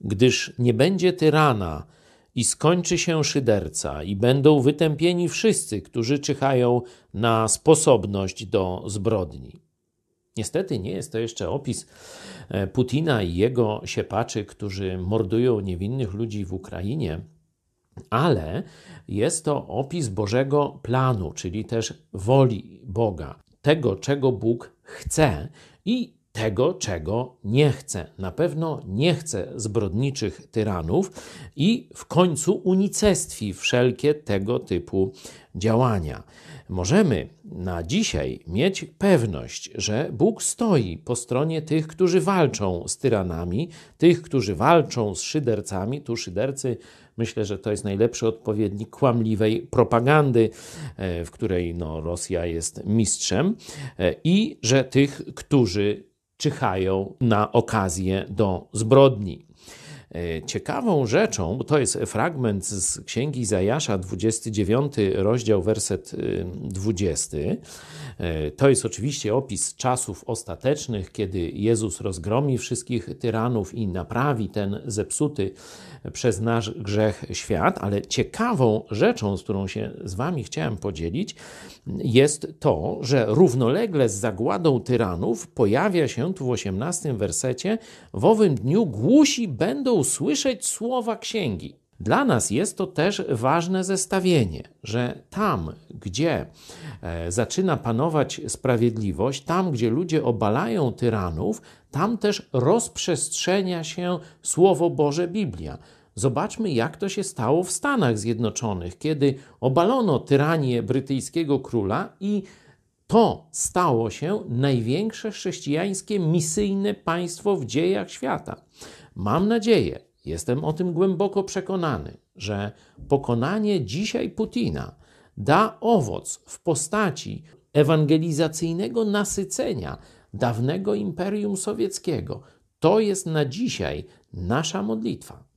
gdyż nie będzie tyrana i skończy się szyderca i będą wytępieni wszyscy, którzy czyhają na sposobność do zbrodni. Niestety nie jest to jeszcze opis e, Putina i jego siepaczy, którzy mordują niewinnych ludzi w Ukrainie, ale jest to opis Bożego planu, czyli też woli Boga, tego, czego Bóg chce i tego, czego nie chce. Na pewno nie chce zbrodniczych tyranów i w końcu unicestwi wszelkie tego typu działania. Możemy na dzisiaj mieć pewność, że Bóg stoi po stronie tych, którzy walczą z tyranami, tych, którzy walczą z szydercami. Tu szydercy Myślę, że to jest najlepszy odpowiednik kłamliwej propagandy, e, w której no, Rosja jest mistrzem, e, i że tych, którzy czyhają na okazję do zbrodni. E, ciekawą rzeczą, bo to jest fragment z księgi Zajasza, 29 rozdział, werset 20. To jest oczywiście opis czasów ostatecznych, kiedy Jezus rozgromi wszystkich tyranów i naprawi ten zepsuty przez nasz grzech świat, ale ciekawą rzeczą, z którą się z Wami chciałem podzielić, jest to, że równolegle z zagładą tyranów pojawia się tu w 18 wersecie: W owym dniu głusi będą słyszeć słowa księgi. Dla nas jest to też ważne zestawienie, że tam, gdzie e, zaczyna panować sprawiedliwość, tam, gdzie ludzie obalają tyranów, tam też rozprzestrzenia się Słowo Boże Biblia. Zobaczmy, jak to się stało w Stanach Zjednoczonych, kiedy obalono tyranię brytyjskiego króla i to stało się największe chrześcijańskie misyjne państwo w dziejach świata. Mam nadzieję, jestem o tym głęboko przekonany, że pokonanie dzisiaj Putina da owoc w postaci ewangelizacyjnego nasycenia dawnego imperium sowieckiego. To jest na dzisiaj nasza modlitwa.